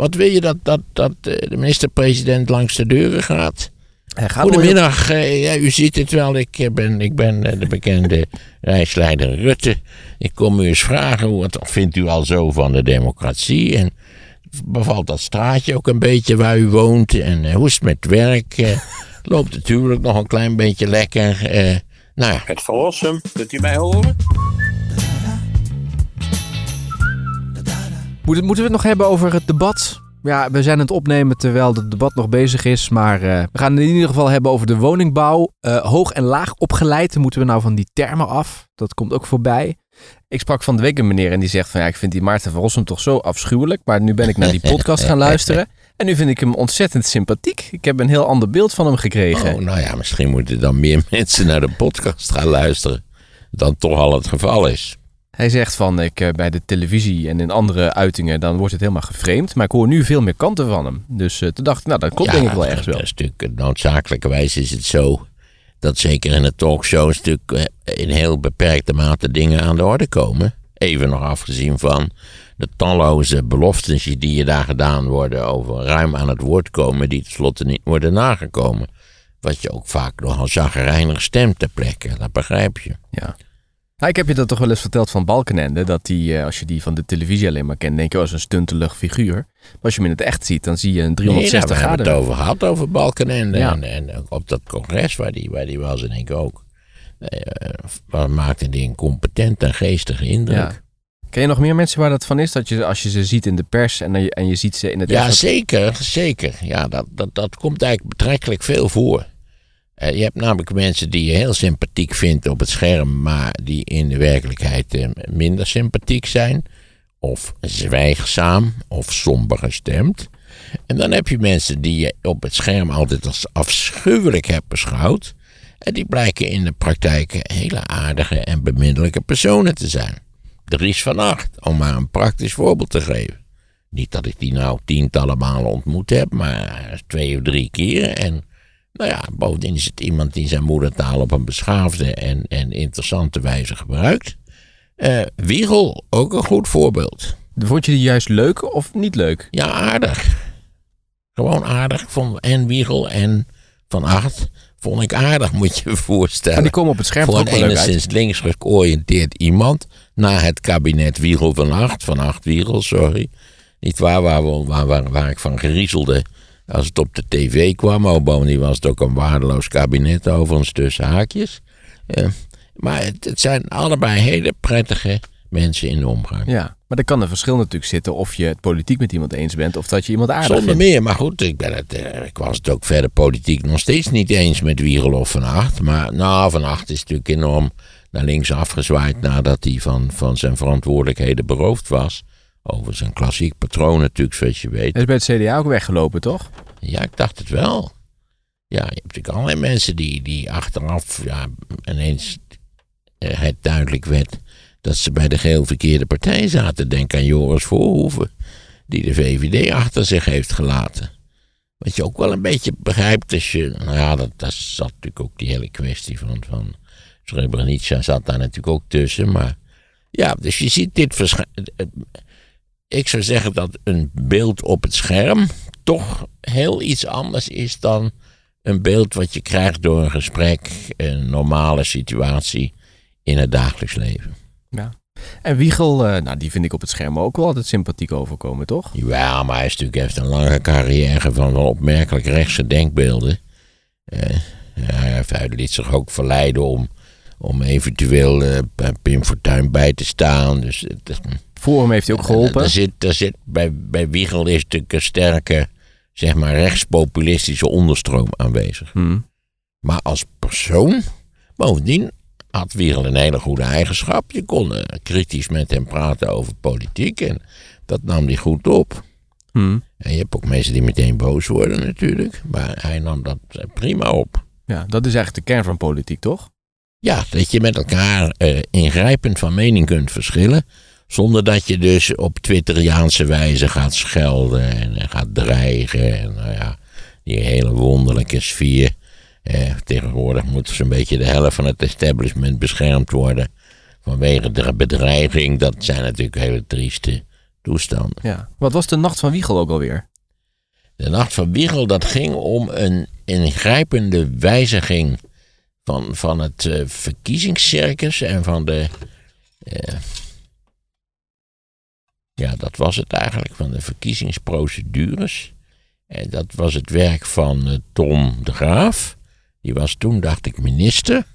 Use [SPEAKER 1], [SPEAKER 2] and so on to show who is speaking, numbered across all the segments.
[SPEAKER 1] Wat wil je dat, dat, dat eh, de minister-president langs de deuren gaat? Goedemiddag, eh, ja, u ziet het wel, ik eh, ben, ik ben de bekende reisleider Rutte. Ik kom u eens vragen, hoe wat vindt u al zo van de democratie? En bevalt dat straatje ook een beetje waar u woont? En hoe is het met werk? Loopt natuurlijk nog een klein beetje lekker? Eh, nou ja,
[SPEAKER 2] Het verlossen, kunt u mij horen?
[SPEAKER 3] Moeten, moeten we het nog hebben over het debat? Ja, we zijn aan het opnemen terwijl het debat nog bezig is. Maar eh, we gaan het in ieder geval hebben over de woningbouw. Eh, hoog en laag opgeleid. Moeten we nou van die termen af? Dat komt ook voorbij. Ik sprak van de week een meneer en die zegt van ja, ik vind die Maarten van Rossum toch zo afschuwelijk. Maar nu ben ik naar die podcast gaan luisteren. En nu vind ik hem ontzettend sympathiek. Ik heb een heel ander beeld van hem gekregen.
[SPEAKER 1] oh, nou ja, misschien moeten dan meer mensen naar de podcast gaan luisteren dan toch al het geval is.
[SPEAKER 3] Hij zegt van ik eh, bij de televisie en in andere uitingen dan wordt het helemaal geframed. Maar ik hoor nu veel meer kanten van hem. Dus eh, toen dacht ik, nou dat klopt denk ik wel ergens wel.
[SPEAKER 1] Dat is natuurlijk noodzakelijkerwijs is het zo dat zeker in de talkshows natuurlijk eh, in heel beperkte mate dingen aan de orde komen. Even nog afgezien van de talloze beloftes die je daar gedaan worden over ruim aan het woord komen, die tenslotte niet worden nagekomen. Wat je ook vaak nogal chagrijnig stemt ter plekke, dat begrijp je.
[SPEAKER 3] Ja. Nou, ik heb je dat toch wel eens verteld van Balkenende. Dat die, eh, als je die van de televisie alleen maar kent, denk je, oh, is een stuntelig figuur. Maar als je hem in het echt ziet, dan zie je een 360
[SPEAKER 1] nee, nou, we hebben
[SPEAKER 3] graden.
[SPEAKER 1] het over gehad, over Balkenende.
[SPEAKER 3] Ja.
[SPEAKER 1] En, en op dat congres waar die, waar die was, en ik ook. Waar maakte die een competent en geestige indruk.
[SPEAKER 3] Ja. Ken je nog meer mensen waar dat van is? Dat je, als je ze ziet in de pers en, en je ziet ze in het
[SPEAKER 1] Ja,
[SPEAKER 3] echt.
[SPEAKER 1] zeker, zeker. Ja, dat, dat, dat komt eigenlijk betrekkelijk veel voor. Eh, je hebt namelijk mensen die je heel sympathiek vindt op het scherm, maar die in de werkelijkheid eh, minder sympathiek zijn. Of zwijgzaam of somber gestemd. En dan heb je mensen die je op het scherm altijd als afschuwelijk hebt beschouwd. En die blijken in de praktijk hele aardige en beminnelijke personen te zijn. Dries van Acht, om maar een praktisch voorbeeld te geven. Niet dat ik die nou tientallen malen ontmoet heb, maar twee of drie keer. En nou ja, bovendien is het iemand die zijn moedertaal op een beschaafde en, en interessante wijze gebruikt. Eh Wiegel, ook een goed voorbeeld.
[SPEAKER 3] Vond je die juist leuk of niet leuk?
[SPEAKER 1] Ja, aardig. Gewoon aardig. Vond en Wiegel en Van Acht vond ik aardig, moet je je voorstellen.
[SPEAKER 3] Maar die komen op het scherm
[SPEAKER 1] Voor een enigszins links georiënteerd iemand na het kabinet Wiegel van Acht, van Acht Wiegel, sorry. Niet waar, waar, waar, waar, waar ik van griezelde als het op de tv kwam. Maar bovendien was het ook een waardeloos kabinet overigens tussen haakjes. Eh, maar het, het zijn allebei hele prettige mensen in de omgang.
[SPEAKER 3] Ja, maar er kan een verschil natuurlijk zitten of je het politiek met iemand eens bent of dat je iemand aardig
[SPEAKER 1] Zonder
[SPEAKER 3] vindt.
[SPEAKER 1] meer, maar goed, ik, ben het, eh, ik was het ook verder politiek nog steeds niet eens met Wiegel of Van Acht. Maar nou, Van Acht is natuurlijk enorm naar links afgezwaaid nadat hij van, van zijn verantwoordelijkheden beroofd was. Over zijn klassiek patroon natuurlijk, zoals je weet.
[SPEAKER 3] Hij is bij het CDA ook weggelopen, toch?
[SPEAKER 1] Ja, ik dacht het wel. Ja, je hebt natuurlijk allerlei mensen die, die achteraf ja, ineens eh, het duidelijk werd dat ze bij de geheel verkeerde partij zaten. Denk aan Joris Voorhoeven, die de VVD achter zich heeft gelaten. Wat je ook wel een beetje begrijpt als je... Nou ja, dat, dat zat natuurlijk ook die hele kwestie van, van Srebrenica zat daar natuurlijk ook tussen. Maar ja, dus je ziet dit verschijnen. Ik zou zeggen dat een beeld op het scherm toch heel iets anders is dan een beeld wat je krijgt door een gesprek, een normale situatie in het dagelijks leven.
[SPEAKER 3] Ja. En Wiegel, eh, nou die vind ik op het scherm ook wel altijd sympathiek overkomen, toch?
[SPEAKER 1] Ja, maar hij is natuurlijk, heeft een lange carrière van wel opmerkelijk rechtse denkbeelden. Eh, ja, hij liet zich ook verleiden om, om eventueel eh, bij Pim Fortuyn bij te staan. Dus
[SPEAKER 3] Forum heeft hij ook geholpen.
[SPEAKER 1] Er zit, zit, bij, bij Wiegel is natuurlijk een sterke, zeg maar, rechtspopulistische onderstroom aanwezig.
[SPEAKER 3] Hmm.
[SPEAKER 1] Maar als persoon, bovendien had Wiegel een hele goede eigenschap. Je kon eh, kritisch met hem praten over politiek en dat nam hij goed op.
[SPEAKER 3] Hmm.
[SPEAKER 1] En je hebt ook mensen die meteen boos worden natuurlijk, maar hij nam dat eh, prima op.
[SPEAKER 3] Ja, dat is eigenlijk de kern van politiek, toch?
[SPEAKER 1] Ja, dat je met elkaar eh, ingrijpend van mening kunt verschillen. Zonder dat je dus op Twitteriaanse wijze gaat schelden en gaat dreigen. En nou ja, die hele wonderlijke sfeer. Eh, tegenwoordig moet zo'n beetje de helft van het establishment beschermd worden. Vanwege de bedreiging. Dat zijn natuurlijk hele trieste, toestanden.
[SPEAKER 3] Ja. Wat was de nacht van Wiegel ook alweer?
[SPEAKER 1] De nacht van Wiegel, dat ging om een ingrijpende wijziging van, van het uh, verkiezingscircus en van de. Uh, ja, dat was het eigenlijk, van de verkiezingsprocedures. En dat was het werk van uh, Tom de Graaf. Die was toen, dacht ik, minister.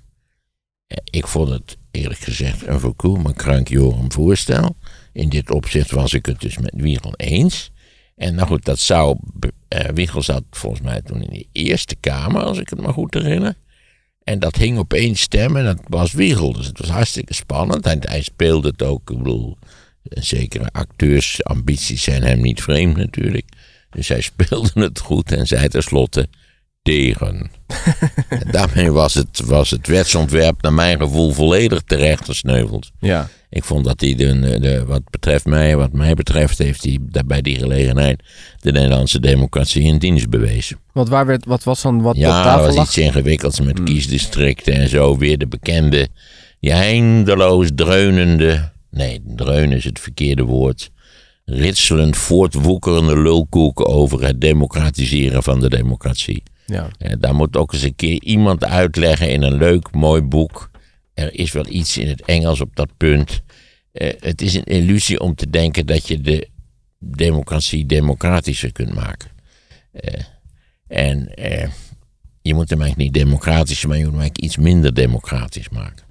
[SPEAKER 1] Ik vond het eerlijk gezegd een volkomen krankjoren voorstel. In dit opzicht was ik het dus met Wiegel eens. En nou goed, dat zou. Uh, Wiegel zat volgens mij toen in de Eerste Kamer, als ik het me goed herinner. En dat hing op één stem en dat was Wiegel. Dus het was hartstikke spannend. En hij speelde het ook. Ik bedoel, zekere acteursambities zijn hem niet vreemd natuurlijk. Dus hij speelde het goed en zei tenslotte tegen. en daarmee was het, was het wetsontwerp naar mijn gevoel volledig terecht gesneuveld.
[SPEAKER 3] Ja.
[SPEAKER 1] Ik vond dat hij, de, de, wat betreft mij, wat mij betreft, heeft hij bij die gelegenheid de Nederlandse democratie in dienst bewezen.
[SPEAKER 3] Want waar werd, wat was dan wat
[SPEAKER 1] ja,
[SPEAKER 3] op tafel
[SPEAKER 1] was
[SPEAKER 3] lag?
[SPEAKER 1] iets ingewikkelds met kiesdistricten en zo. Weer de bekende, die eindeloos dreunende, nee, dreunen is het verkeerde woord, ritselend voortwoekerende lulkoek over het democratiseren van de democratie.
[SPEAKER 3] Ja.
[SPEAKER 1] Eh, daar moet ook eens een keer iemand uitleggen in een leuk, mooi boek. Er is wel iets in het Engels op dat punt. Eh, het is een illusie om te denken dat je de democratie democratischer kunt maken. Eh, en je moet hem eigenlijk niet democratischer, maar je moet hem eigenlijk iets minder democratisch maken.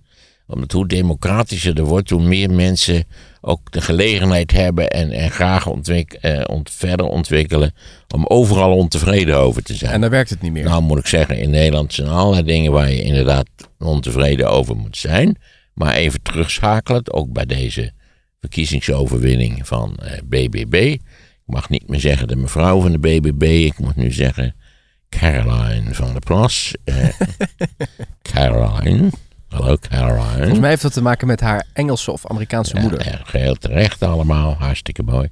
[SPEAKER 1] Omdat hoe democratischer er wordt, hoe meer mensen ook de gelegenheid hebben en, en graag ontwik, eh, ont, verder ontwikkelen om overal ontevreden over te zijn.
[SPEAKER 3] En dan werkt het niet meer.
[SPEAKER 1] Nou moet ik zeggen, in Nederland zijn allerlei dingen waar je inderdaad ontevreden over moet zijn. Maar even terugschakelen, ook bij deze verkiezingsoverwinning van eh, BBB. Ik mag niet meer zeggen de mevrouw van de BBB, ik moet nu zeggen Caroline van der Plas. Eh, Caroline. Hallo Caroline.
[SPEAKER 3] Volgens mij heeft dat te maken met haar Engelse of Amerikaanse moeder.
[SPEAKER 1] Ja, geheel terecht allemaal, hartstikke mooi.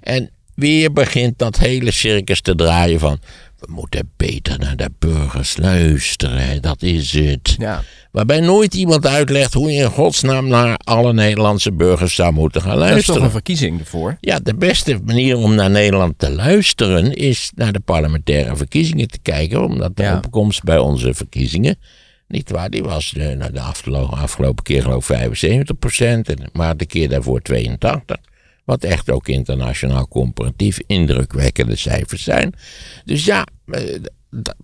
[SPEAKER 1] En weer begint dat hele circus te draaien van... we moeten beter naar de burgers luisteren, dat is het.
[SPEAKER 3] Ja.
[SPEAKER 1] Waarbij nooit iemand uitlegt hoe je in godsnaam naar alle Nederlandse burgers zou moeten gaan
[SPEAKER 3] Dat is toch
[SPEAKER 1] luisteren.
[SPEAKER 3] een verkiezing ervoor?
[SPEAKER 1] Ja, de beste manier om naar Nederland te luisteren is naar de parlementaire verkiezingen te kijken. Omdat de
[SPEAKER 3] Ja.
[SPEAKER 1] opkomst bij onze verkiezingen, niet waar, die was eh, nou, de afgelopen, afgelopen keer geloof ik 75 procent. Maar de keer daarvoor 82. Wat echt ook internationaal comparatief indrukwekkende cijfers zijn. Dus ja, eh,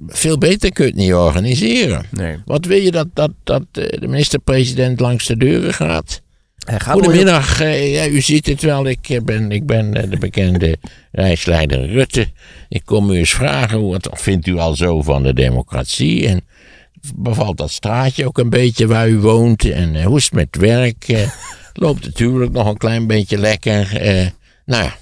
[SPEAKER 1] veel beter kun je het niet organiseren.
[SPEAKER 3] Nee.
[SPEAKER 1] Wat wil je dat, dat, dat eh, de minister-president langs de deuren gaat? Goedemiddag, ja, u ziet het wel, ik ben, ik ben de bekende reisleider Rutte. Ik kom u eens vragen, wat vindt u al zo van de democratie? En bevalt dat straatje ook een beetje waar u woont? En eh, hoe is het met werk? Eh, loopt natuurlijk nog een klein beetje lekker? Eh, nou ja,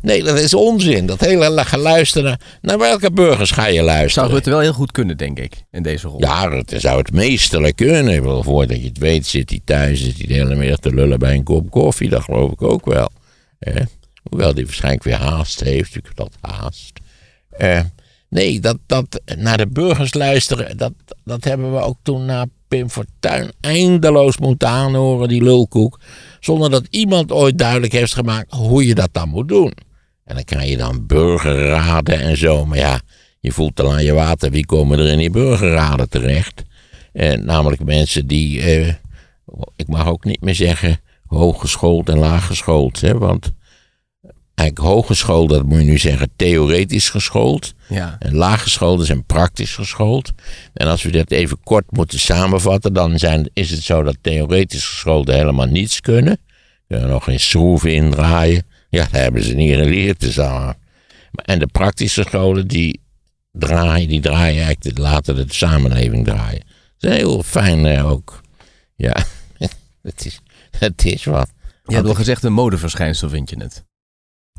[SPEAKER 1] nee, dat is onzin. Dat hele geluisteren, naar, naar welke burgers ga je luisteren?
[SPEAKER 3] Zou Rutte wel heel goed kunnen, denk ik, in deze rol.
[SPEAKER 1] Ja, Rutte zou het meesterlijk kunnen. Ik bedoel, voordat je het weet zit hij thuis, zit hij de hele middag te lullen bij een kop koffie. Dat geloof ik ook wel. Eh, hoewel hij waarschijnlijk weer haast heeft. Ik heb dat haast. Eh, nee, dat, dat naar de burgers luisteren, dat, dat hebben we ook toen na Pim Fortuyn eindeloos moeten aanhoren, die lulkoek. Zonder dat iemand ooit duidelijk heeft gemaakt hoe je dat dan moet doen. En dan krijg je dan burgerraden en zo. Maar ja, je voelt al aan je water wie komen er in die burgerraden terecht. Eh, namelijk mensen die, eh, ik mag ook niet meer zeggen hooggeschoold en laaggeschoold. Hè, want eigenlijk hooggeschoold, dat moet je nu zeggen theoretisch geschoold.
[SPEAKER 3] Ja.
[SPEAKER 1] En laaggeschoold en praktisch geschoold. En als we dat even kort moeten samenvatten, dan zijn, is het zo dat theoretisch gescholden helemaal niets kunnen. Kunnen nog geen schroeven indraaien. Ja, dat hebben ze niet geleerd. Dus dan, en de praktische scholen, die draaien, die draaien eigenlijk, laten de samenleving draaien. Dat is heel fijn eh, ook. Ja, het is, het is wat.
[SPEAKER 3] Je hebt wel gezegd een modeverschijnsel, vind je het?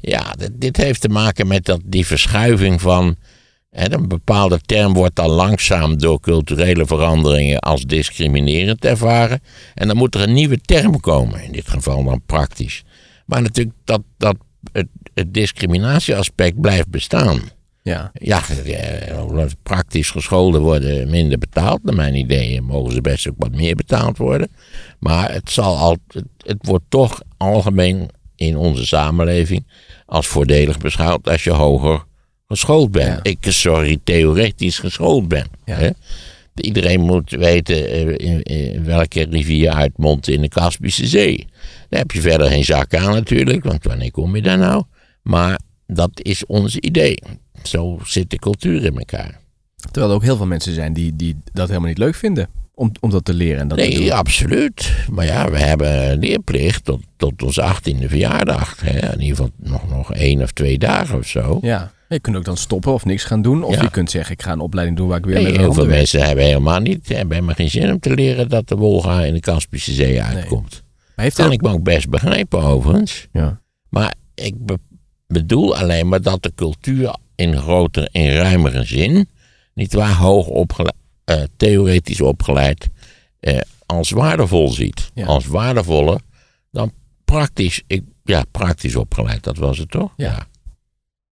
[SPEAKER 1] Ja, dit, dit heeft te maken met dat, die verschuiving van. Hè, een bepaalde term wordt dan langzaam door culturele veranderingen als discriminerend ervaren. En dan moet er een nieuwe term komen, in dit geval dan praktisch. Maar natuurlijk, dat, dat het, het discriminatieaspect blijft bestaan.
[SPEAKER 3] Ja.
[SPEAKER 1] Ja, eh, praktisch gescholden worden minder betaald. Naar mijn idee mogen ze best ook wat meer betaald worden. Maar het, zal al, het, het wordt toch algemeen in onze samenleving als voordelig beschouwd als je hoger geschoold bent.
[SPEAKER 3] Ja.
[SPEAKER 1] Ik, sorry, theoretisch geschoold ben.
[SPEAKER 3] Ja.
[SPEAKER 1] Hè? Iedereen moet weten eh, in, in welke rivier uitmondt in de Kaspische Zee. Daar heb je verder geen zak aan natuurlijk, want wanneer kom je daar nou? Maar dat is ons idee. Zo zit de cultuur in elkaar.
[SPEAKER 3] Terwijl er ook heel veel mensen zijn die, die dat helemaal niet leuk vinden. Om, om dat te leren. En dat te.
[SPEAKER 1] Nee, absoluut. Maar ja, we hebben een leerplicht tot, tot onze achttiende verjaardag. Hè? In ieder geval nog, nog één of twee dagen of zo.
[SPEAKER 3] Ja. Je kunt ook dan stoppen of niks gaan doen. Of
[SPEAKER 1] Ja.
[SPEAKER 3] je kunt zeggen, ik ga een opleiding doen waar ik weer
[SPEAKER 1] Nee, heel veel mensen hebben helemaal niet, hebben helemaal geen zin om te leren dat de Wolga in de Kaspische Zee uitkomt.
[SPEAKER 3] Maar heeft
[SPEAKER 1] Kan ik me ook best begrijpen overigens.
[SPEAKER 3] Ja.
[SPEAKER 1] Maar ik be- bedoel alleen maar dat de cultuur in grotere, in ruimere zin, niet waar, hoog opgeleid, theoretisch opgeleid, eh, als waardevol ziet.
[SPEAKER 3] Ja.
[SPEAKER 1] Als waardevoller dan praktisch, ik, ja, praktisch opgeleid, dat was het toch?
[SPEAKER 3] Ja.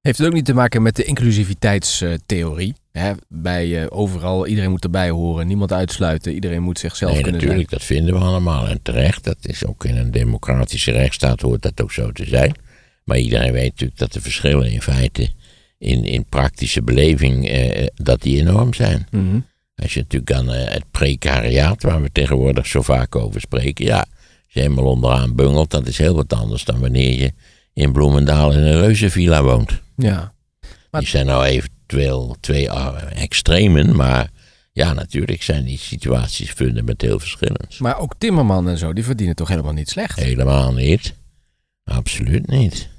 [SPEAKER 3] Heeft het ook niet te maken met de inclusiviteitstheorie? Hè, bij eh, overal, iedereen moet erbij horen, niemand uitsluiten, iedereen moet zichzelf
[SPEAKER 1] Nee,
[SPEAKER 3] kunnen
[SPEAKER 1] natuurlijk, dat vinden we allemaal. En terecht, dat is ook in een democratische rechtsstaat hoort dat ook zo te zijn. Maar iedereen weet natuurlijk dat de verschillen in feite in, in praktische beleving, eh, dat die enorm zijn.
[SPEAKER 3] Mhm.
[SPEAKER 1] Als je natuurlijk aan eh, het precariaat, waar we tegenwoordig zo vaak over spreken, ja, als je helemaal onderaan bungelt, dat is heel wat anders dan wanneer je in Bloemendaal in een reuzenvilla woont.
[SPEAKER 3] Ja. Maar-
[SPEAKER 1] Die zijn nou eventueel twee ah, extremen, maar ja, natuurlijk zijn die situaties fundamenteel verschillend.
[SPEAKER 3] Maar ook Timmerman en zo, die verdienen toch helemaal niet slecht?
[SPEAKER 1] Helemaal niet. Absoluut niet.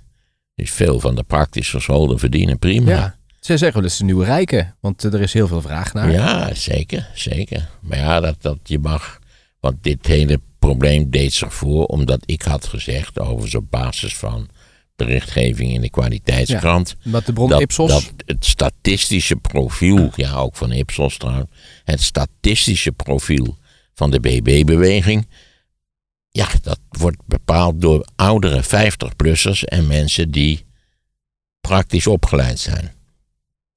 [SPEAKER 1] Dus veel van de praktisch gescholden verdienen prima.
[SPEAKER 3] Ja. Ze zeggen wel eens de nieuwe rijken, want eh, er is heel veel vraag naar.
[SPEAKER 1] Ja, zeker, zeker. Maar ja, dat, dat je mag. Want dit hele probleem deed zich voor omdat ik had gezegd, overigens op basis van berichtgeving in de kwaliteitskrant.
[SPEAKER 3] Wat de bron
[SPEAKER 1] dat,
[SPEAKER 3] Ipsos.
[SPEAKER 1] dat het statistische profiel, ja ook van Ipsos trouwens, het statistische profiel van de BB-beweging, ja, dat wordt bepaald door oudere 50-plussers en mensen die praktisch opgeleid zijn.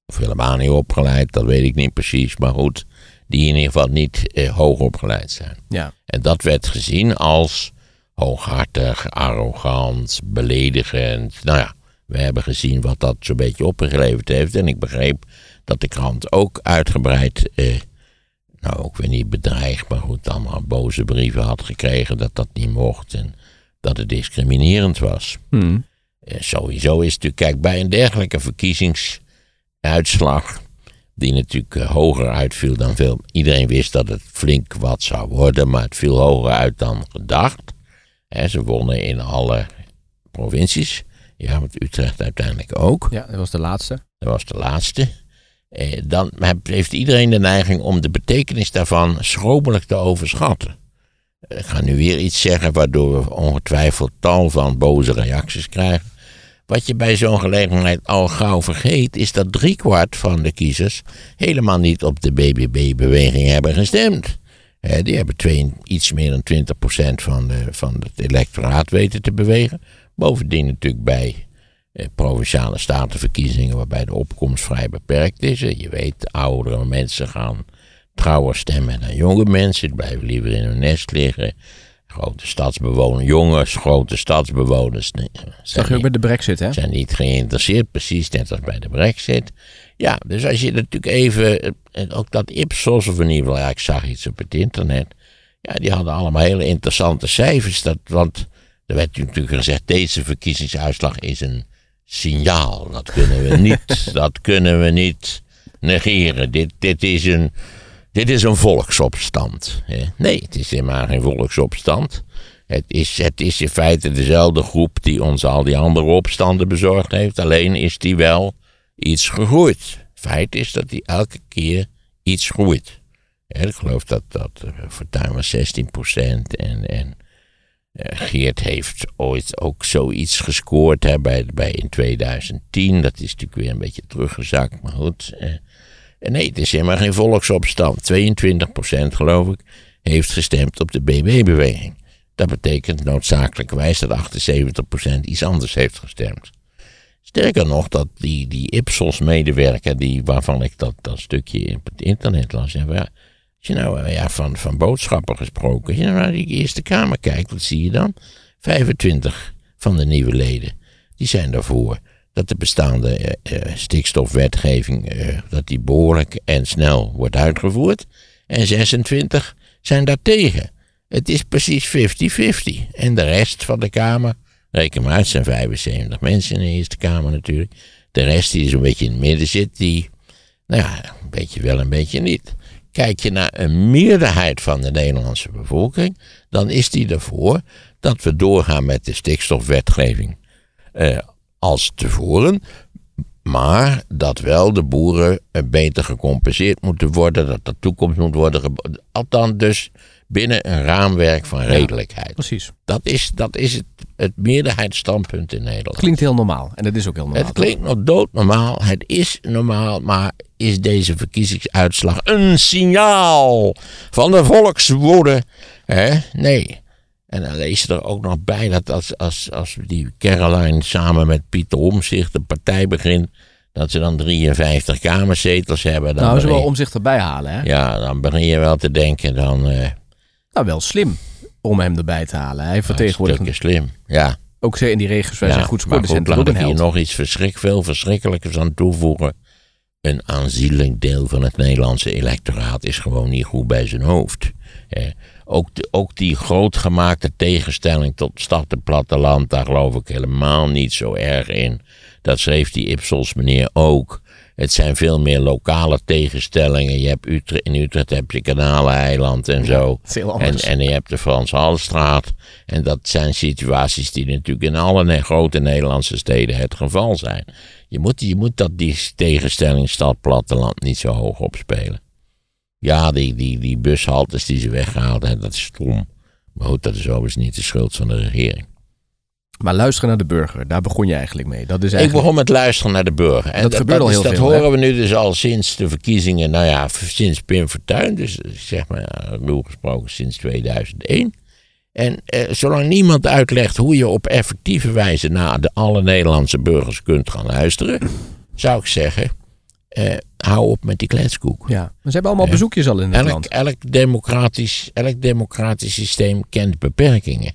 [SPEAKER 1] Of helemaal niet opgeleid, dat weet ik niet precies, maar goed, die in ieder geval niet eh, hoog opgeleid zijn.
[SPEAKER 3] ja.
[SPEAKER 1] En dat werd gezien als hooghartig, arrogant, beledigend. Nou ja, we hebben gezien wat dat zo'n beetje opgeleverd heeft. En ik begreep dat de krant ook uitgebreid, eh, nou ook weer niet bedreigd, maar goed, allemaal boze brieven had gekregen dat dat niet mocht. En dat het discriminerend was.
[SPEAKER 3] Hm.
[SPEAKER 1] Eh, sowieso is het natuurlijk, kijk, bij een dergelijke verkiezingsuitslag, die natuurlijk eh, hoger uitviel dan veel. Iedereen wist dat het flink wat zou worden, maar het viel hoger uit dan gedacht. Ze wonnen in alle provincies. Ja, want Utrecht uiteindelijk ook.
[SPEAKER 3] ja, dat was de laatste.
[SPEAKER 1] Dat was de laatste. Eh, dan heeft iedereen de neiging om de betekenis daarvan schromelijk te overschatten. Eh, Ik ga nu weer iets zeggen waardoor we ongetwijfeld tal van boze reacties krijgen. Wat je bij zo'n gelegenheid al gauw vergeet, is dat driekwart van de kiezers helemaal niet op de BBB-beweging hebben gestemd. Die hebben twee, iets meer dan 20% van, van het electoraat weten te bewegen. Bovendien natuurlijk bij eh, provinciale statenverkiezingen, waarbij de opkomst vrij beperkt is. Eh, Je weet, oudere mensen gaan trouwer stemmen dan jonge mensen. Die blijven liever in hun nest liggen. Grote stadsbewoners, jongens, grote stadsbewoners.
[SPEAKER 3] Zag je ook bij de brexit, hè?
[SPEAKER 1] zijn niet geïnteresseerd, precies net als bij de brexit. Ja, dus als je natuurlijk even, en ook dat Ipsos, of in ieder geval, ja, ik zag iets op het internet. Ja, die hadden allemaal hele interessante cijfers. Dat, want er werd natuurlijk gezegd, deze verkiezingsuitslag is een signaal. Dat kunnen we niet, dat kunnen we niet negeren. Dit, dit is een... Dit is een volksopstand. Nee, het is helemaal geen volksopstand. Het is, het is in feite dezelfde groep die ons al die andere opstanden bezorgd heeft. Alleen is die wel iets gegroeid. Feit is dat die elke keer iets groeit. Ik geloof dat, dat eh, Fortuyn was 16% en, en eh, Geert heeft ooit ook zoiets gescoord hè, bij, bij in 2010. Dat is natuurlijk weer een beetje teruggezakt, maar goed. Eh, en nee, het is helemaal geen volksopstand. 22% geloof ik heeft gestemd op de BB-beweging. Dat betekent noodzakelijkerwijs dat 78% iets anders heeft gestemd. Sterker nog, dat die, die Ipsos-medewerker, die, waarvan ik dat, dat stukje op het internet las, van, ja, als je nou eh, ja, van, van boodschappen gesproken, als je nou naar die Eerste Kamer kijkt, wat zie je dan? 25 van de nieuwe leden, die zijn daarvoor dat de bestaande eh, eh, stikstofwetgeving eh, dat die behoorlijk en snel wordt uitgevoerd. En 26 zijn daartegen. Het is precies 50-50. En de rest van de Kamer, reken maar uit, zijn 75 mensen in de Eerste Kamer natuurlijk. De rest die een beetje in het midden zit, die, nou ja, een beetje wel, een beetje niet. Kijk je naar een meerderheid van de Nederlandse bevolking, dan is die ervoor dat we doorgaan met de stikstofwetgeving als tevoren. Maar dat wel de boeren beter gecompenseerd moeten worden, dat de toekomst moet worden. Althans, dus binnen een raamwerk van redelijkheid.
[SPEAKER 3] Precies.
[SPEAKER 1] Dat is, dat is het, het meerderheidsstandpunt in Nederland.
[SPEAKER 3] Klinkt heel normaal. En dat is ook heel normaal.
[SPEAKER 1] Het klinkt nog doodnormaal, het is normaal, maar is deze verkiezingsuitslag een signaal van de volkswoede? Hè? Nee. En dan lees je er ook nog bij dat als, als, als die Caroline samen met Pieter Omzicht de partij begint, dat ze dan 53 kamerzetels hebben. Dan
[SPEAKER 3] nou, ze wel
[SPEAKER 1] je-
[SPEAKER 3] om zich erbij halen. Hè?
[SPEAKER 1] Ja, dan begin je wel te denken dan... eh
[SPEAKER 3] Nou, wel slim om hem erbij te halen. Hij vertegenwoordigt
[SPEAKER 1] hartstikke slim. Ja,
[SPEAKER 3] ook zeer in die regio's waar
[SPEAKER 1] ja
[SPEAKER 3] zijn goed scoort.
[SPEAKER 1] maar goed, laat ik
[SPEAKER 3] een
[SPEAKER 1] hier nog iets verschrik, veel verschrikkelijkers aan toevoegen. Een aanzienlijk deel van het Nederlandse electoraat is gewoon niet goed bij zijn hoofd. Eh, ook, ook die grootgemaakte tegenstelling tot stad en platteland, daar geloof ik helemaal niet zo erg in. Dat schreef die Ipsos meneer ook. Het zijn veel meer lokale tegenstellingen. Je hebt Utrecht, in Utrecht heb je Kanaleiland en zo. En,
[SPEAKER 3] anders.
[SPEAKER 1] en je hebt de Frans Halstraat. En dat zijn situaties die natuurlijk in alle grote Nederlandse steden het geval zijn. Je moet, je moet dat, die tegenstelling stad-platteland niet zo hoog opspelen. Ja, die, die, die bushaltes die ze weggehaald hebben, dat is stom. Maar goed, dat is overigens niet de schuld van de regering.
[SPEAKER 3] Maar luisteren naar de burger, daar begon je eigenlijk mee. Dat is
[SPEAKER 1] Ik
[SPEAKER 3] eigenlijk...
[SPEAKER 1] begon met luisteren naar de burger. En
[SPEAKER 3] Dat gebeurt al
[SPEAKER 1] is-
[SPEAKER 3] heel
[SPEAKER 1] dat
[SPEAKER 3] veel,
[SPEAKER 1] horen
[SPEAKER 3] hè?
[SPEAKER 1] we nu dus al sinds de verkiezingen, nou ja, sinds Pim Fortuyn. Dus eh, zeg maar, ruw gesproken sinds 2001. En eh, zolang niemand uitlegt hoe je op effectieve wijze naar de alle Nederlandse burgers kunt gaan luisteren, zou ik zeggen, eh, hou op met die kletskoek.
[SPEAKER 3] Ja, maar ze hebben allemaal
[SPEAKER 1] Ja.
[SPEAKER 3] bezoekjes al in het
[SPEAKER 1] Elk,
[SPEAKER 3] land.
[SPEAKER 1] elk, democratisch, elk democratisch systeem kent beperkingen.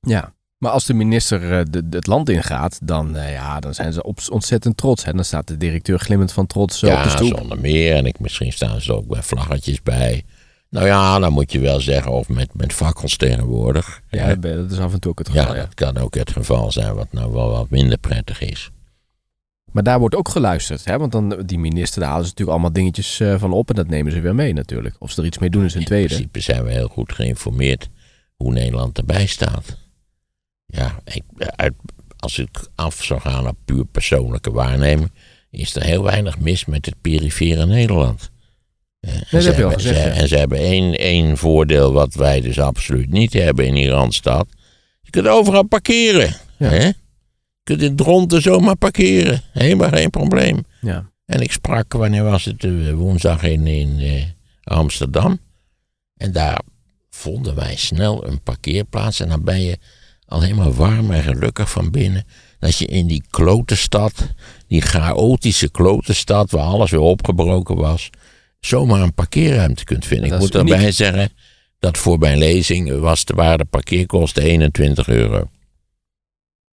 [SPEAKER 3] Ja. Maar als de minister eh, de, de- het land ingaat, dan, eh, ja, dan zijn ze op, ontzettend trots. Hè? Dan staat de directeur glimmend van trots eh, op de
[SPEAKER 1] Ja, zonder meer. En ik, misschien staan ze ook bij vlaggetjes bij. Nou ja, dan moet je wel zeggen, of met, met fakkels tegenwoordig.
[SPEAKER 3] Ja,
[SPEAKER 1] Ja,
[SPEAKER 3] dat is af en toe ook het
[SPEAKER 1] ja,
[SPEAKER 3] geval. Ja,
[SPEAKER 1] dat kan ook het geval zijn, wat nou wel wat minder prettig is.
[SPEAKER 3] Maar daar wordt ook geluisterd. Hè? Want dan, die minister, daar halen ze natuurlijk allemaal dingetjes eh, van op. En dat nemen ze weer mee natuurlijk. Of ze er iets mee doen is een
[SPEAKER 1] In
[SPEAKER 3] tweede.
[SPEAKER 1] principe zijn we heel goed geïnformeerd hoe Nederland erbij staat. Ja, ik, uit, als ik af zou gaan op puur persoonlijke waarneming, is er heel weinig mis met het perifere Nederland. Eh, en ze hebben-
[SPEAKER 3] gezegd,
[SPEAKER 1] ze-
[SPEAKER 3] ja.
[SPEAKER 1] En ze hebben één, één voordeel wat wij dus absoluut niet hebben in die Randstad. Je kunt overal parkeren.
[SPEAKER 3] Ja.
[SPEAKER 1] Hè? Je kunt in Dronten zomaar parkeren. Helemaal geen probleem.
[SPEAKER 3] Ja.
[SPEAKER 1] En ik sprak, wanneer was het, eh, woensdag in, in eh, Amsterdam. En daar vonden wij snel een parkeerplaats. En dan ben je alleen maar warm en gelukkig van binnen. Dat je in die klote stad, die chaotische klote stad waar alles weer opgebroken was, zomaar een parkeerruimte kunt vinden.
[SPEAKER 3] Dat
[SPEAKER 1] ik moet erbij zeggen dat voor mijn lezing was de, waren de parkeerkosten 21 euro.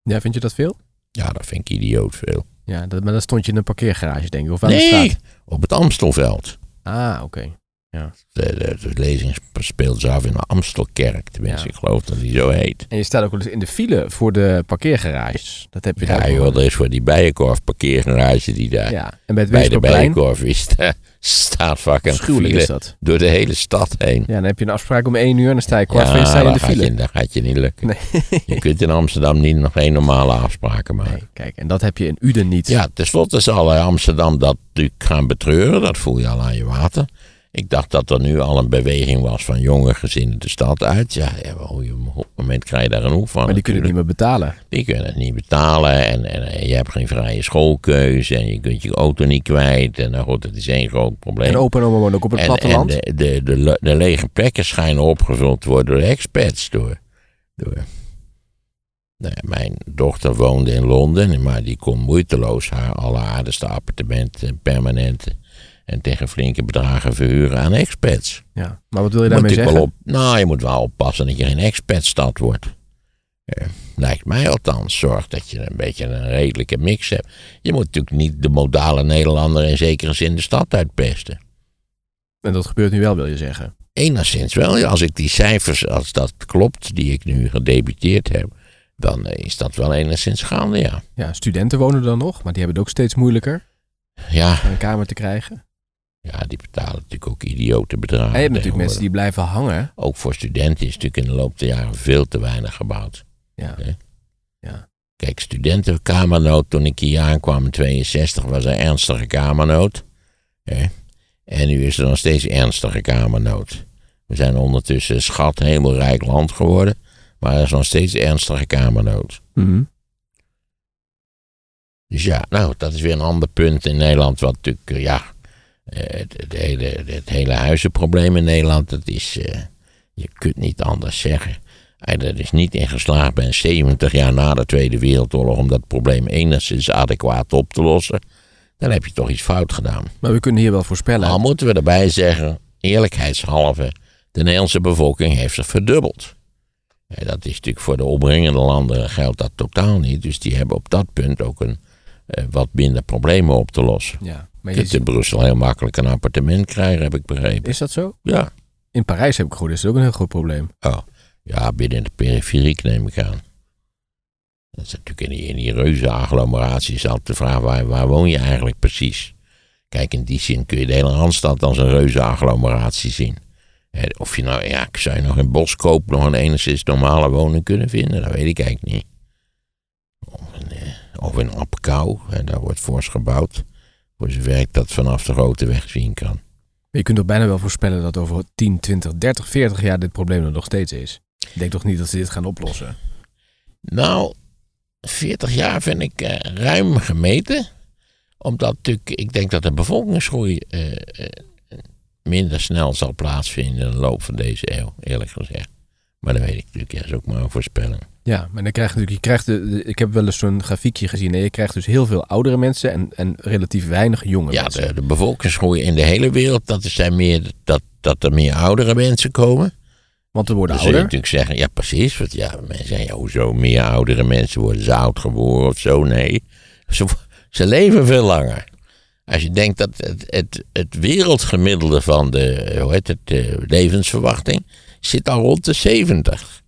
[SPEAKER 3] Ja, vind je dat veel?
[SPEAKER 1] Ja, dat vind ik idioot veel.
[SPEAKER 3] Ja, dat, maar dan stond je in een parkeergarage, denk ik. Of de
[SPEAKER 1] Nee,
[SPEAKER 3] straat.
[SPEAKER 1] op het Amstelveld.
[SPEAKER 3] Ah, oké.
[SPEAKER 1] De, de, de lezing speelt zich af in de Amstelkerk. Tenminste,
[SPEAKER 3] Ja.
[SPEAKER 1] ik geloof dat die zo heet.
[SPEAKER 3] En je staat ook wel eens in de file voor de parkeergarages. Dat heb je
[SPEAKER 1] Ja,
[SPEAKER 3] daar
[SPEAKER 1] joh,
[SPEAKER 3] wel.
[SPEAKER 1] er is voor die Bijenkorf parkeergarage die daar
[SPEAKER 3] Ja, en bij het
[SPEAKER 1] bij de Bijenkorf is. staat fucking
[SPEAKER 3] schuwelijk
[SPEAKER 1] file
[SPEAKER 3] is dat.
[SPEAKER 1] door de hele stad heen.
[SPEAKER 3] Ja, dan heb je een afspraak om één uur en dan sta je kwart voor één sta je in
[SPEAKER 1] dat
[SPEAKER 3] de
[SPEAKER 1] gaat
[SPEAKER 3] file.
[SPEAKER 1] je, dat gaat je niet lukken.
[SPEAKER 3] Nee.
[SPEAKER 1] Je kunt in Amsterdam niet nog geen normale afspraken maken.
[SPEAKER 3] Nee, kijk, en dat heb je in Uden niet.
[SPEAKER 1] Ja, tenslotte zal Amsterdam dat natuurlijk gaan betreuren. Dat voel je al aan je water. Ik dacht dat er nu al een beweging was van jonge gezinnen de stad uit. Ja, op het moment krijg je daar genoeg van.
[SPEAKER 3] maar die kunnen het niet meer betalen.
[SPEAKER 1] Die kunnen het niet betalen en, en, je hebt geen vrije schoolkeuze en je kunt je auto niet kwijt. En nou goed, dat is één groot probleem.
[SPEAKER 3] En opa en oma wonen ook op het
[SPEAKER 1] En-
[SPEAKER 3] platteland.
[SPEAKER 1] En de, de, de, le- de lege plekken schijnen opgevuld te worden door expats. Door, door. Nou mijn dochter woonde in Londen, maar die kon moeiteloos haar alleraardigste appartementen permanent en tegen flinke bedragen verhuren aan expats.
[SPEAKER 3] ja. Maar wat wil je daarmee zeggen?
[SPEAKER 1] wel op, nou, je moet wel oppassen dat je geen expatstad wordt. Eh, Lijkt mij althans. Zorg dat je een beetje een redelijke mix hebt. Je moet natuurlijk niet de modale Nederlander in zekere zin de stad uitpesten.
[SPEAKER 3] En dat gebeurt nu wel, wil je zeggen.
[SPEAKER 1] Enigszins wel. Als ik die cijfers, als dat klopt, die ik nu gedebuteerd heb, dan eh, is dat wel enigszins gaande, ja.
[SPEAKER 3] Ja, studenten wonen dan nog, maar die hebben het ook steeds moeilijker
[SPEAKER 1] Ja,
[SPEAKER 3] om een kamer te krijgen.
[SPEAKER 1] Ja die betalen natuurlijk ook idiote bedragen.
[SPEAKER 3] En je hebt natuurlijk mensen die blijven hangen.
[SPEAKER 1] Ook voor studenten is natuurlijk in de loop der jaren veel te weinig gebouwd.
[SPEAKER 3] Ja.
[SPEAKER 1] Ja.
[SPEAKER 3] ja.
[SPEAKER 1] Kijk, studentenkamernood, toen ik hier aankwam in 62, was er ernstige kamernood. Hè? En nu is er nog steeds ernstige kamernood. We zijn ondertussen een schat hemelrijk land geworden, maar er is nog steeds ernstige kamernood.
[SPEAKER 3] Mhm.
[SPEAKER 1] Dus ja, nou, dat is weer een ander punt in Nederland, wat natuurlijk, eh, ja, het, het hele, het hele huizenprobleem in Nederland, dat is, eh, je kunt niet anders zeggen. Hij er is niet in geslaagd bij 70 jaar na de Tweede Wereldoorlog om dat probleem enigszins adequaat op te lossen. Dan heb je toch iets fout gedaan.
[SPEAKER 3] Maar we kunnen hier wel voorspellen.
[SPEAKER 1] Al moeten we erbij zeggen, eerlijkheidshalve, de Nederlandse bevolking heeft zich verdubbeld. Ja, dat is natuurlijk voor de omringende landen geldt dat totaal niet. Dus die hebben op dat punt ook een, eh, wat minder problemen op te lossen.
[SPEAKER 3] Ja. Maar
[SPEAKER 1] Je kunt in Brussel heel makkelijk een appartement krijgen, heb ik begrepen.
[SPEAKER 3] is dat zo?
[SPEAKER 1] Ja.
[SPEAKER 3] In Parijs heb ik gehoord, is het ook een heel groot probleem.
[SPEAKER 1] Oh, ja, binnen de periferiek neem ik aan. Dat is natuurlijk in die, in die reuze agglomeraties altijd de vraag, waar, waar woon je eigenlijk precies? Kijk, in die zin kun je de hele Randstad als een reuze agglomeratie zien. Of je nou, ja, zou je nog in Boskoop nog een enigszins normale woning kunnen vinden? Dat weet ik eigenlijk niet. Of in, eh, of in Apkouw, daar wordt fors gebouwd. Voor zover ik dat vanaf de grote weg zien kan.
[SPEAKER 3] Je kunt toch bijna wel voorspellen dat over 10, 20, 30, 40 jaar dit probleem er nog steeds is. Ik denk toch niet dat ze dit gaan oplossen?
[SPEAKER 1] Nou, 40 jaar vind ik eh, ruim gemeten. Omdat natuurlijk, ik denk dat de bevolkingsgroei eh, eh, minder snel zal plaatsvinden in de loop van deze eeuw, eerlijk gezegd. Maar dat weet ik natuurlijk, ja, dat is ook maar een voorspelling.
[SPEAKER 3] Ja, maar dan krijg je natuurlijk, je krijgt de, de- ik heb wel eens zo'n grafiekje gezien. En je krijgt dus heel veel oudere mensen en, en relatief weinig jonge
[SPEAKER 1] Ja,
[SPEAKER 3] mensen.
[SPEAKER 1] de, de bevolkingsgroei in de hele wereld, dat, is zijn meer, dat, dat er meer oudere mensen komen.
[SPEAKER 3] Want we worden
[SPEAKER 1] Dan zul je
[SPEAKER 3] ouder.
[SPEAKER 1] natuurlijk zeggen, ja precies, want ja, mensen zeggen, ja, hoezo meer oudere mensen worden ze oud geboren of zo? Nee, ze, ze leven veel langer. Als je denkt dat het, het, het wereldgemiddelde van de hoe heet het, eh, levensverwachting zit al rond de 70.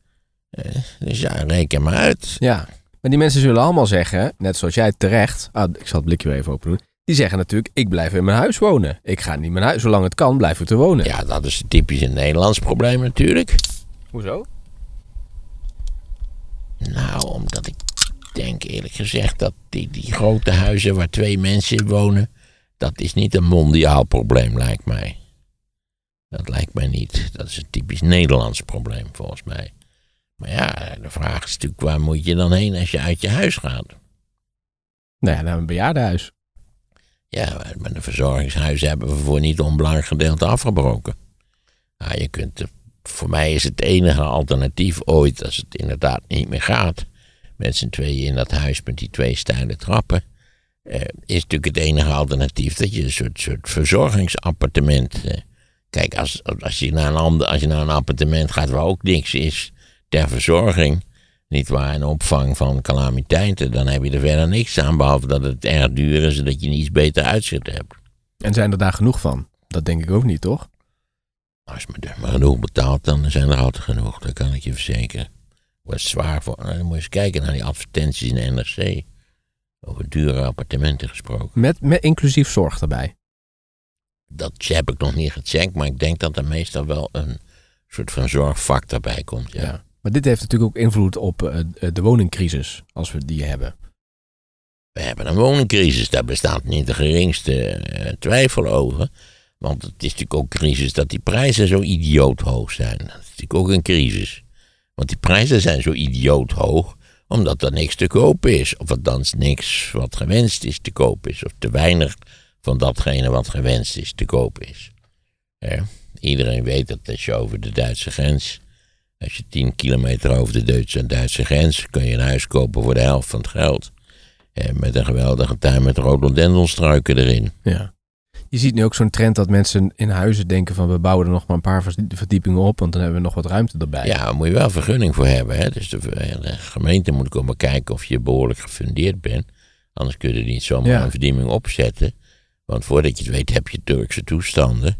[SPEAKER 1] Eh, dus ja, reken maar uit.
[SPEAKER 3] Ja, maar die mensen zullen allemaal zeggen, net zoals jij terecht. Ah, ik zal het blikje weer even open doen. Die zeggen natuurlijk, ik blijf in mijn huis wonen. Ik ga niet mijn huis, zolang het kan, blijf ik te wonen.
[SPEAKER 1] Ja, dat is typisch een Nederlands probleem natuurlijk.
[SPEAKER 3] Hoezo?
[SPEAKER 1] Nou, omdat ik denk eerlijk gezegd dat die, die grote huizen waar twee mensen in wonen, dat is niet een mondiaal probleem, lijkt mij. Dat lijkt mij niet. Dat is een typisch Nederlands probleem, volgens mij. Maar ja, de vraag is natuurlijk, waar moet je dan heen als je uit je huis gaat?
[SPEAKER 3] Nou ja, naar een bejaardenhuis.
[SPEAKER 1] Ja, maar de verzorgingshuizen hebben we voor niet onbelangrijk gedeelte afgebroken. Ja, je kunt, voor mij is het enige alternatief ooit, als het inderdaad niet meer gaat, met z'n tweeën in dat huis met die twee steile trappen, eh, is natuurlijk het enige alternatief dat je een soort, soort verzorgingsappartement. Eh, kijk, als, als, je naar een ander, als je naar een appartement gaat waar ook niks is ter verzorging, niet waar, een opvang van calamiteiten, dan heb je er verder niks aan, behalve dat het erg duur is en dat je een iets beter uitzicht hebt.
[SPEAKER 3] En zijn er daar genoeg van? Dat denk ik ook niet, toch?
[SPEAKER 1] Als je er maar genoeg betaalt, dan zijn er altijd genoeg, dat kan ik je verzekeren. Wordt zwaar voor. Nou, dan moet je eens kijken naar die advertenties in de NRC. Over dure appartementen gesproken.
[SPEAKER 3] Met, met inclusief zorg erbij.
[SPEAKER 1] Dat heb ik nog niet gecheckt, maar ik denk dat er meestal wel een soort van zorgfactor bij komt. Ja.
[SPEAKER 3] Ja. Maar dit heeft natuurlijk ook invloed op eh, de woningcrisis, als we die hebben.
[SPEAKER 1] We hebben een woningcrisis, daar bestaat niet de geringste eh, twijfel over. Want het is natuurlijk ook crisis dat die prijzen zo idioot hoog zijn. Dat is natuurlijk ook een crisis. Want die prijzen zijn zo idioot hoog, omdat er niks te koop is. Of althans niks wat gewenst is te koop is. Of te weinig van datgene wat gewenst is te koop is. Iedereen weet dat als je over de Duitse grens, als je 10 kilometer over de Duitse, Duitse grens, kun je een huis kopen voor de helft van het geld. Eh, met een geweldige tuin met rhododendronstruiken erin.
[SPEAKER 3] Ja. Je ziet nu ook zo'n trend dat mensen in huizen denken van we bouwen er nog maar een paar verdi- verdiepingen op, want dan hebben we nog wat ruimte erbij.
[SPEAKER 1] Ja, daar moet je wel vergunning voor hebben. Hè? Dus de, de gemeente moet komen kijken of je behoorlijk gefundeerd bent. Anders kun je er niet zomaar
[SPEAKER 3] Ja.
[SPEAKER 1] een verdieping opzetten. Want voordat je het weet heb je Turkse toestanden.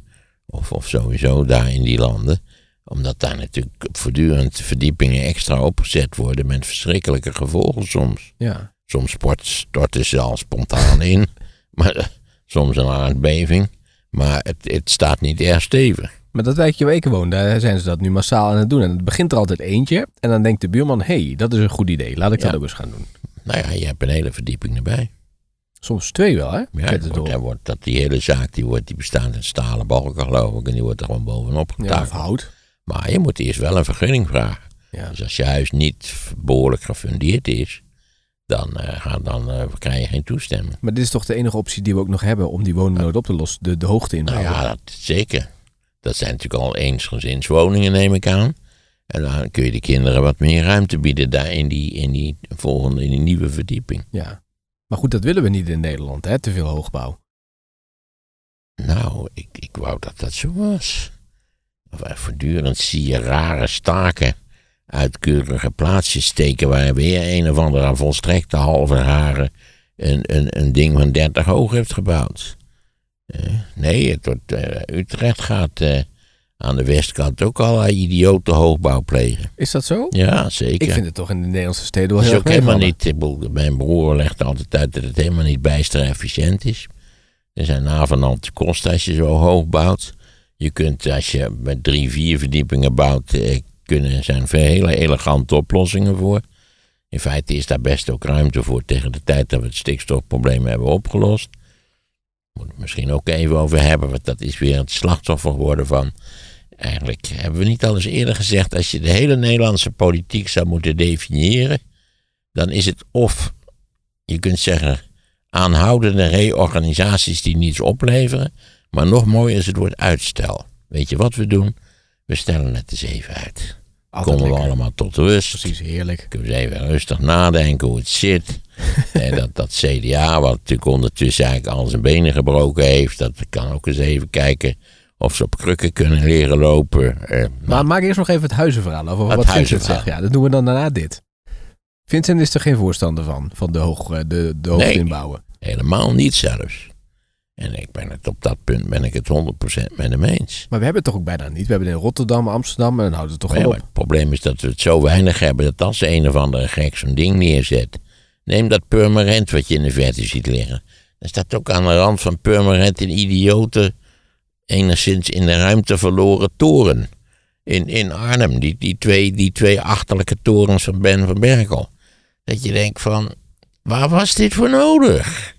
[SPEAKER 1] Of, of sowieso daar in die landen. Omdat daar natuurlijk voortdurend verdiepingen extra opgezet worden met verschrikkelijke gevolgen soms.
[SPEAKER 3] Ja.
[SPEAKER 1] Soms storten ze al spontaan in. Maar eh, soms een aardbeving. Maar het, het staat niet erg stevig.
[SPEAKER 3] Maar dat wijkje waar ik woon, daar zijn ze dat nu massaal aan het doen. En het begint er altijd eentje. En dan denkt de buurman, hé, hey, dat is een goed idee. Laat ik dat
[SPEAKER 1] Ja.
[SPEAKER 3] ook eens gaan doen.
[SPEAKER 1] Nou ja, je hebt een hele verdieping erbij.
[SPEAKER 3] Soms twee wel, hè?
[SPEAKER 1] Ja, het wordt, dat die hele zaak die, wordt, die bestaat uit stalen balken geloof ik. En die wordt er gewoon bovenop
[SPEAKER 3] Ja, of
[SPEAKER 1] getakeld.
[SPEAKER 3] hout.
[SPEAKER 1] maar je moet eerst wel een vergunning vragen.
[SPEAKER 3] Ja.
[SPEAKER 1] Dus als je huis niet behoorlijk gefundeerd is, dan, ga- dan eh, krijg je geen toestemming.
[SPEAKER 3] Maar dit is toch de enige optie die we ook nog hebben om die woningnood op te lossen. De, de hoogte
[SPEAKER 1] Nou
[SPEAKER 3] inbouwen.
[SPEAKER 1] ja, dat zeker. Dat zijn natuurlijk al eensgezinswoningen, neem ik aan. En dan kun je de kinderen wat meer ruimte bieden daar in die, in die volgende, in die nieuwe verdieping.
[SPEAKER 3] Ja. Maar goed, dat willen we niet in Nederland, hè? Te veel hoogbouw.
[SPEAKER 1] Nou, ik, ik wou dat dat zo was. Eh, Voortdurend zie je rare staken uit keurige plaatsjes steken... waar weer een of andere volstrekte halve rare een, een, een ding van 30 hoog heeft gebouwd. Eh, nee, het wordt, eh, Utrecht gaat aan de westkant ook al idiote hoogbouw plegen.
[SPEAKER 3] Is dat zo?
[SPEAKER 1] Ja, zeker.
[SPEAKER 3] Ik vind het toch in de Nederlandse steden wel heel
[SPEAKER 1] ook
[SPEAKER 3] erg
[SPEAKER 1] helemaal niet. Mijn broer legt altijd uit dat het helemaal niet bijster efficiënt is. Er zijn navenant kosten als je zo hoog bouwt. Je kunt, als je met drie, vier verdiepingen bouwt, eh, kunnen, zijn er hele elegante oplossingen voor. In feite is daar best ook ruimte voor tegen de tijd dat we het stikstofprobleem hebben opgelost. Moet het misschien ook even over hebben, want dat is weer het slachtoffer geworden van. Eigenlijk hebben we niet al eens eerder gezegd, als je de hele Nederlandse politiek zou moeten definiëren, dan is het of, je kunt zeggen, aanhoudende reorganisaties die niets opleveren, maar nog mooier is het woord uitstel. Weet je wat we doen? We stellen het eens even uit.
[SPEAKER 3] Altijd
[SPEAKER 1] Komen we allemaal tot rust.
[SPEAKER 3] Precies, heerlijk.
[SPEAKER 1] Kunnen we eens even rustig nadenken hoe het zit. en dat, dat CDA, wat natuurlijk ondertussen eigenlijk al zijn benen gebroken heeft, dat kan ook eens even kijken of ze op krukken kunnen leren lopen. Eh,
[SPEAKER 3] Maar maak eerst nog even het huizenverhaal over wat Vincent zegt. Ja, dat doen we dan daarna dit. Vincent is er geen voorstander van, van de, hoog, eh, de, de hoogte
[SPEAKER 1] Nee.
[SPEAKER 3] inbouwen.
[SPEAKER 1] helemaal niet zelfs. En ik ben het op dat punt ben ik het 100% met hem eens.
[SPEAKER 3] Maar we hebben het toch ook bijna niet. We hebben het in Rotterdam, Amsterdam en dan houdt het toch
[SPEAKER 1] maar
[SPEAKER 3] op.
[SPEAKER 1] het probleem is dat we het zo weinig hebben dat als een of andere gek zo'n ding neerzet. Neem dat Purmerend wat je in de verte ziet liggen. Er staat ook aan de rand van Purmerend een idiote, enigszins in de ruimte verloren toren. In, in Arnhem, die, die, twee, die twee achterlijke torens van Ben van Berkel. Dat je denkt van, waar was dit voor nodig?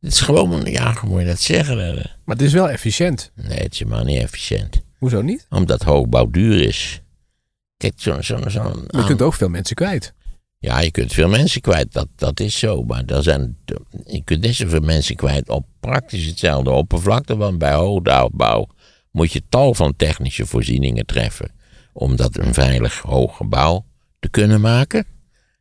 [SPEAKER 1] Het is gewoon, ja, hoe moet je dat zeggen?
[SPEAKER 3] Maar het is wel efficiënt.
[SPEAKER 1] Nee, het is helemaal niet efficiënt.
[SPEAKER 3] Hoezo niet?
[SPEAKER 1] Omdat hoogbouw duur is. Kijk, zo'n... Zo, zo,
[SPEAKER 3] Je kunt ook veel mensen kwijt.
[SPEAKER 1] Ja, je kunt veel mensen kwijt, dat, dat is zo. Maar er zijn, je kunt net zoveel mensen kwijt op praktisch hetzelfde oppervlakte. Want bij hoogbouw moet je tal van technische voorzieningen treffen. Om dat een veilig hoog gebouw te kunnen maken.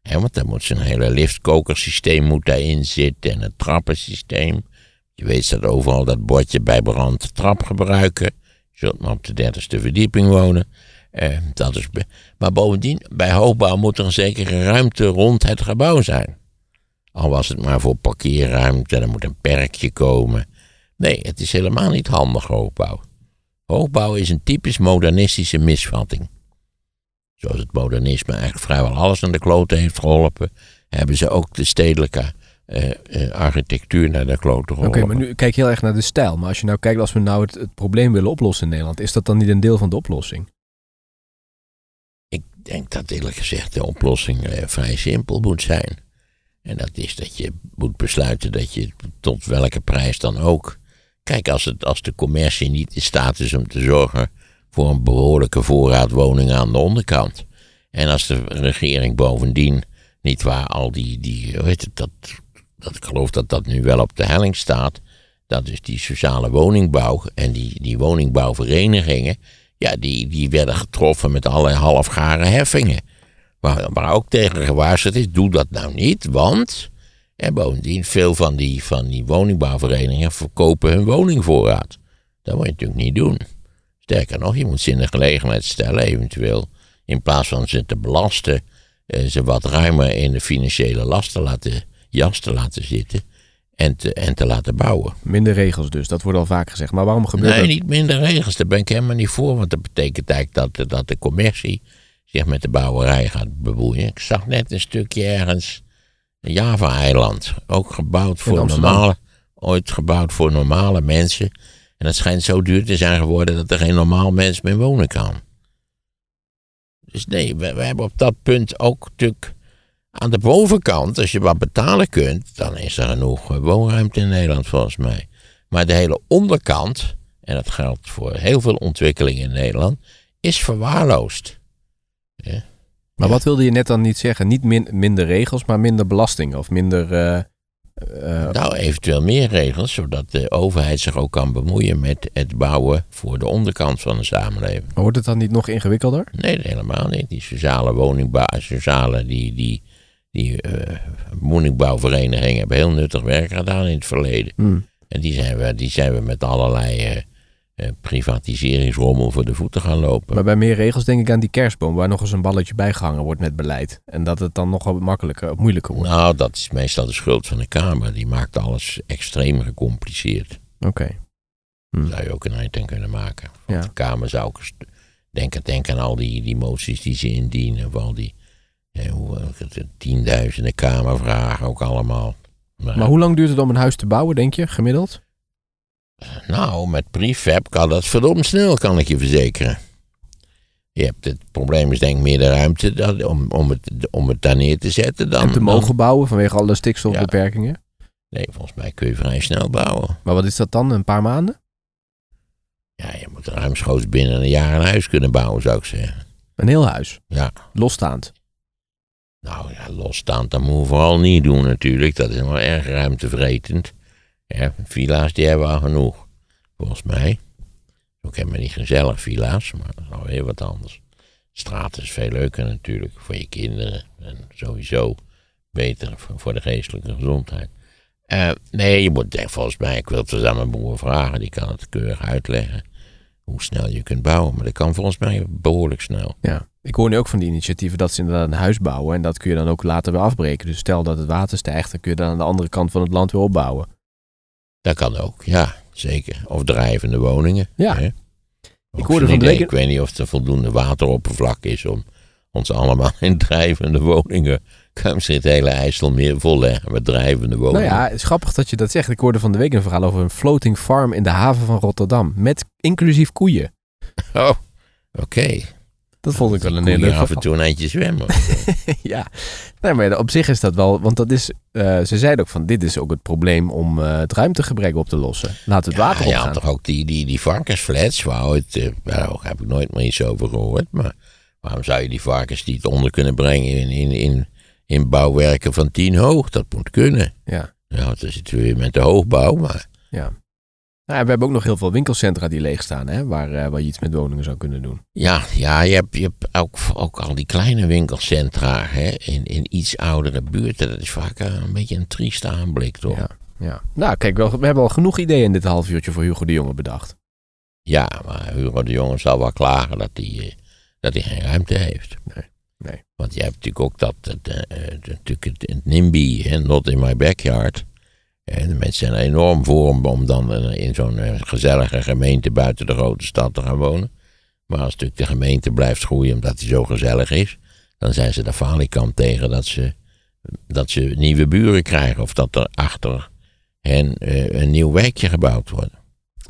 [SPEAKER 1] Hè, want dan moet zo'n hele liftkokersysteem moet daarin zitten. En een trappensysteem. Je weet dat overal dat bordje bij brand trap gebruiken. Je zult maar op de dertigste verdieping wonen. Eh, dat is maar bovendien, bij hoogbouw moet er een zekere ruimte rond het gebouw zijn. Al was het maar voor parkeerruimte, er moet een perkje komen. Nee, het is helemaal niet handig hoogbouw. Hoogbouw is een typisch modernistische misvatting. Zoals het modernisme eigenlijk vrijwel alles naar de kloten heeft geholpen, hebben ze ook de stedelijke eh, eh, architectuur naar de kloten
[SPEAKER 3] Oké,
[SPEAKER 1] geholpen.
[SPEAKER 3] maar nu kijk je heel erg naar de stijl. Maar als je nou kijkt, als we nou het probleem willen oplossen in Nederland, is dat dan niet een deel van de oplossing?
[SPEAKER 1] Denk dat eerlijk gezegd de oplossing eh, vrij simpel moet zijn. En dat is dat je moet besluiten dat je tot welke prijs dan ook. Kijk, als, het, als de commercie niet in staat is om te zorgen voor een behoorlijke voorraad woningen aan de onderkant. En als de regering bovendien niet waar al die, die hoe heet het, dat, dat ik geloof dat dat nu wel op de helling staat. Dat is die sociale woningbouw en die, die woningbouwverenigingen. Ja, die, die werden getroffen met allerlei halfgare heffingen. Waar, waar ook tegen gewaarschuwd is, doe dat nou niet, want En bovendien, veel van die, van die woningbouwverenigingen verkopen hun woningvoorraad. Dat moet je natuurlijk niet doen. Sterker nog, je moet ze in de gelegenheid stellen, eventueel in plaats van ze te belasten, eh, ze wat ruimer in de financiële lasten laten, jas te laten zitten en te, en te laten bouwen.
[SPEAKER 3] Minder regels dus, dat wordt al vaak gezegd. Maar waarom gebeurt
[SPEAKER 1] Nee,
[SPEAKER 3] dat?
[SPEAKER 1] niet minder regels, daar ben ik helemaal niet voor, want dat betekent eigenlijk dat, dat de commercie zich met de bouwerij gaat bemoeien. Ik zag net een stukje ergens, een Java-eiland, ook gebouwd voor normale, ooit gebouwd voor normale mensen. En het schijnt zo duur te zijn geworden dat er geen normaal mens meer wonen kan. Dus nee, we, we hebben op dat punt ook natuurlijk aan de bovenkant, als je wat betalen kunt, dan is er genoeg eh, woonruimte in Nederland volgens mij. Maar de hele onderkant, en dat geldt voor heel veel ontwikkelingen in Nederland, is verwaarloosd.
[SPEAKER 3] Maar wat wilde je net dan niet zeggen? Niet min- minder regels, maar minder belasting of minder... eh, eh,
[SPEAKER 1] Nou, eventueel meer regels, zodat de overheid zich ook kan bemoeien met het bouwen voor de onderkant van de samenleving.
[SPEAKER 3] wordt het dan niet nog ingewikkelder?
[SPEAKER 1] Nee, helemaal niet. Die sociale woningbouw, sociale, die, die, die woningbouwverenigingen hebben heel nuttig werk gedaan in het verleden.
[SPEAKER 3] Hmm.
[SPEAKER 1] En die zijn we, die zijn we met allerlei eh, eh, privatiseringsrommel voor de voeten gaan lopen.
[SPEAKER 3] Maar bij meer regels denk ik aan die kerstboom, waar nog eens een balletje bijgehangen wordt met beleid. En dat het dan nogal makkelijker of moeilijker wordt.
[SPEAKER 1] Nou, dat is meestal de schuld van de Kamer. Die maakt alles extreem gecompliceerd.
[SPEAKER 3] Oké.
[SPEAKER 1] Daar zou je ook een eind aan kunnen maken. Want
[SPEAKER 3] Ja.
[SPEAKER 1] de Kamer zou ook denken, denk aan al die, die moties die ze indienen. Of al die tienduizenden Kamervragen ook allemaal. Maar,
[SPEAKER 3] Maar hoe lang duurt het om een huis te bouwen, denk je, gemiddeld?
[SPEAKER 1] Nou, met prefab kan dat verdomd snel, kan ik je verzekeren. Je hebt het probleem is denk ik meer de ruimte dat, om, om, het, om het daar neer te zetten dan...
[SPEAKER 3] en te
[SPEAKER 1] dan-
[SPEAKER 3] mogen bouwen vanwege alle stikstofbeperkingen.
[SPEAKER 1] Nee, volgens mij kun je vrij snel bouwen.
[SPEAKER 3] Maar wat is dat dan? Een paar maanden?
[SPEAKER 1] Ja, je moet ruimschoots binnen een jaar een huis kunnen bouwen, zou ik zeggen.
[SPEAKER 3] Een heel huis.
[SPEAKER 1] Ja.
[SPEAKER 3] Losstaand.
[SPEAKER 1] Nou ja, losstaand, dat moeten we vooral niet doen natuurlijk. Dat is wel erg ruimtevretend. Ja, villa's die hebben we al genoeg, volgens mij. Ook hebben niet gezellig villa's, maar dat is heel wat anders. Straat is veel leuker natuurlijk voor je kinderen. En sowieso beter voor, de geestelijke gezondheid. Eh, nee, je moet volgens mij, ik wil het dus aan mijn broer vragen, die kan het keurig uitleggen. Hoe snel je kunt bouwen, maar dat kan volgens mij behoorlijk snel.
[SPEAKER 3] Ja. Ik hoor nu ook van die initiatieven dat ze inderdaad een huis bouwen. En dat kun je dan ook later weer afbreken. Dus stel dat het water stijgt, dan kun je dan aan de andere kant van het land weer opbouwen.
[SPEAKER 1] Dat kan ook, ja, zeker. Of drijvende woningen.
[SPEAKER 3] Ja.
[SPEAKER 1] Hè?
[SPEAKER 3] Ik hoorde van de week-
[SPEAKER 1] Ik weet niet of er voldoende wateroppervlak is om ons allemaal in drijvende woningen. Kan ze het hele IJsselmeer volleggen met drijvende
[SPEAKER 3] Nou
[SPEAKER 1] woningen.
[SPEAKER 3] ja, het is grappig dat je dat zegt. Ik hoorde van de week een verhaal over een floating farm in de haven van Rotterdam. Met inclusief koeien.
[SPEAKER 1] Oh, oké.
[SPEAKER 3] Dat vond ik wel een hele leuk
[SPEAKER 1] af en toe een eindje zwemmen.
[SPEAKER 3] ja, nee, maar op zich is dat wel, want dat is, eh, ze zeiden ook van, dit is ook het probleem om eh, het ruimtegebrek op te lossen. Laat het water
[SPEAKER 1] ja, je
[SPEAKER 3] opgaan.
[SPEAKER 1] had toch ook die, die, die varkensflats, waar ooit, eh, daar heb ik nooit meer iets over gehoord. Maar waarom zou je die varkens niet onder kunnen brengen in, in, in, in bouwwerken van tien hoog? Dat moet kunnen.
[SPEAKER 3] Ja,
[SPEAKER 1] Ja, dan zitten we weer met de hoogbouw, maar
[SPEAKER 3] ja. Nou, we hebben ook nog heel veel winkelcentra die leeg staan, hè, waar, eh, waar je iets met woningen zou kunnen doen.
[SPEAKER 1] Ja, ja je hebt, je hebt ook, ook al die kleine winkelcentra hè, in, in iets oudere buurten. Dat is vaak eh, een beetje een trieste aanblik, toch?
[SPEAKER 3] Ja, ja. Nou, kijk, wel, we hebben al genoeg ideeën in dit half uurtje voor Hugo de Jonge bedacht.
[SPEAKER 1] Ja, maar Hugo de Jonge zal wel klagen dat hij, eh, dat hij geen ruimte heeft.
[SPEAKER 3] Nee, nee.
[SPEAKER 1] Want je hebt natuurlijk ook dat, dat, natuurlijk het, het NIMBY, hè, not in my backyard. En de mensen zijn er enorm voor om, dan in zo'n eh, gezellige gemeente buiten de grote stad te gaan wonen. Maar als natuurlijk de gemeente blijft groeien omdat die zo gezellig is, dan zijn ze de falikant tegen dat ze, dat ze nieuwe buren krijgen. Of dat er achter hen eh, een nieuw wijkje gebouwd wordt.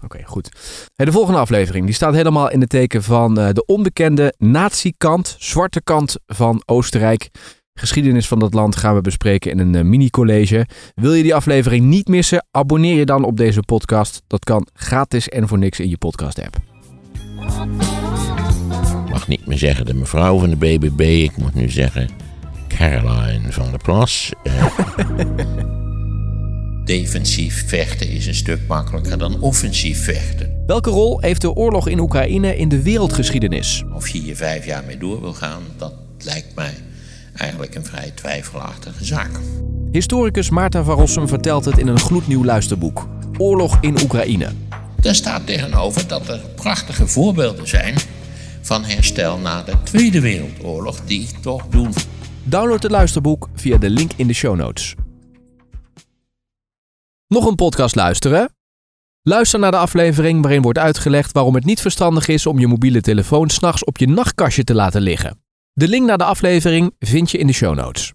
[SPEAKER 3] Oké, goed. De volgende aflevering die staat helemaal in het teken van eh, de onbekende nazi-kant, zwarte kant van Oostenrijk. Geschiedenis van dat land gaan we bespreken in een eh, mini-college. Wil je die aflevering niet missen? Abonneer je dan op deze podcast. Dat kan gratis en voor niks in je podcast-app.
[SPEAKER 1] Ik mag niet meer zeggen de mevrouw van de BBB. Ik moet nu zeggen Caroline van der Plas. Eh, Defensief vechten is een stuk makkelijker dan offensief vechten.
[SPEAKER 3] Welke rol heeft de oorlog in Oekraïne in de wereldgeschiedenis?
[SPEAKER 1] Of je hier vijf jaar mee door wil gaan, dat lijkt mij eigenlijk een vrij twijfelachtige zaak.
[SPEAKER 3] Historicus Maarten van Rossum vertelt het in een gloednieuw luisterboek. Oorlog in Oekraïne.
[SPEAKER 1] Daar staat tegenover dat er prachtige voorbeelden zijn van herstel na de Tweede Wereldoorlog die toch doen.
[SPEAKER 3] Download het luisterboek via de link in de show notes. Nog een podcast luisteren? Luister naar de aflevering waarin wordt uitgelegd waarom het niet verstandig is om je mobiele telefoon s'nachts op je nachtkastje te laten liggen. De link naar de aflevering vind je in de show notes.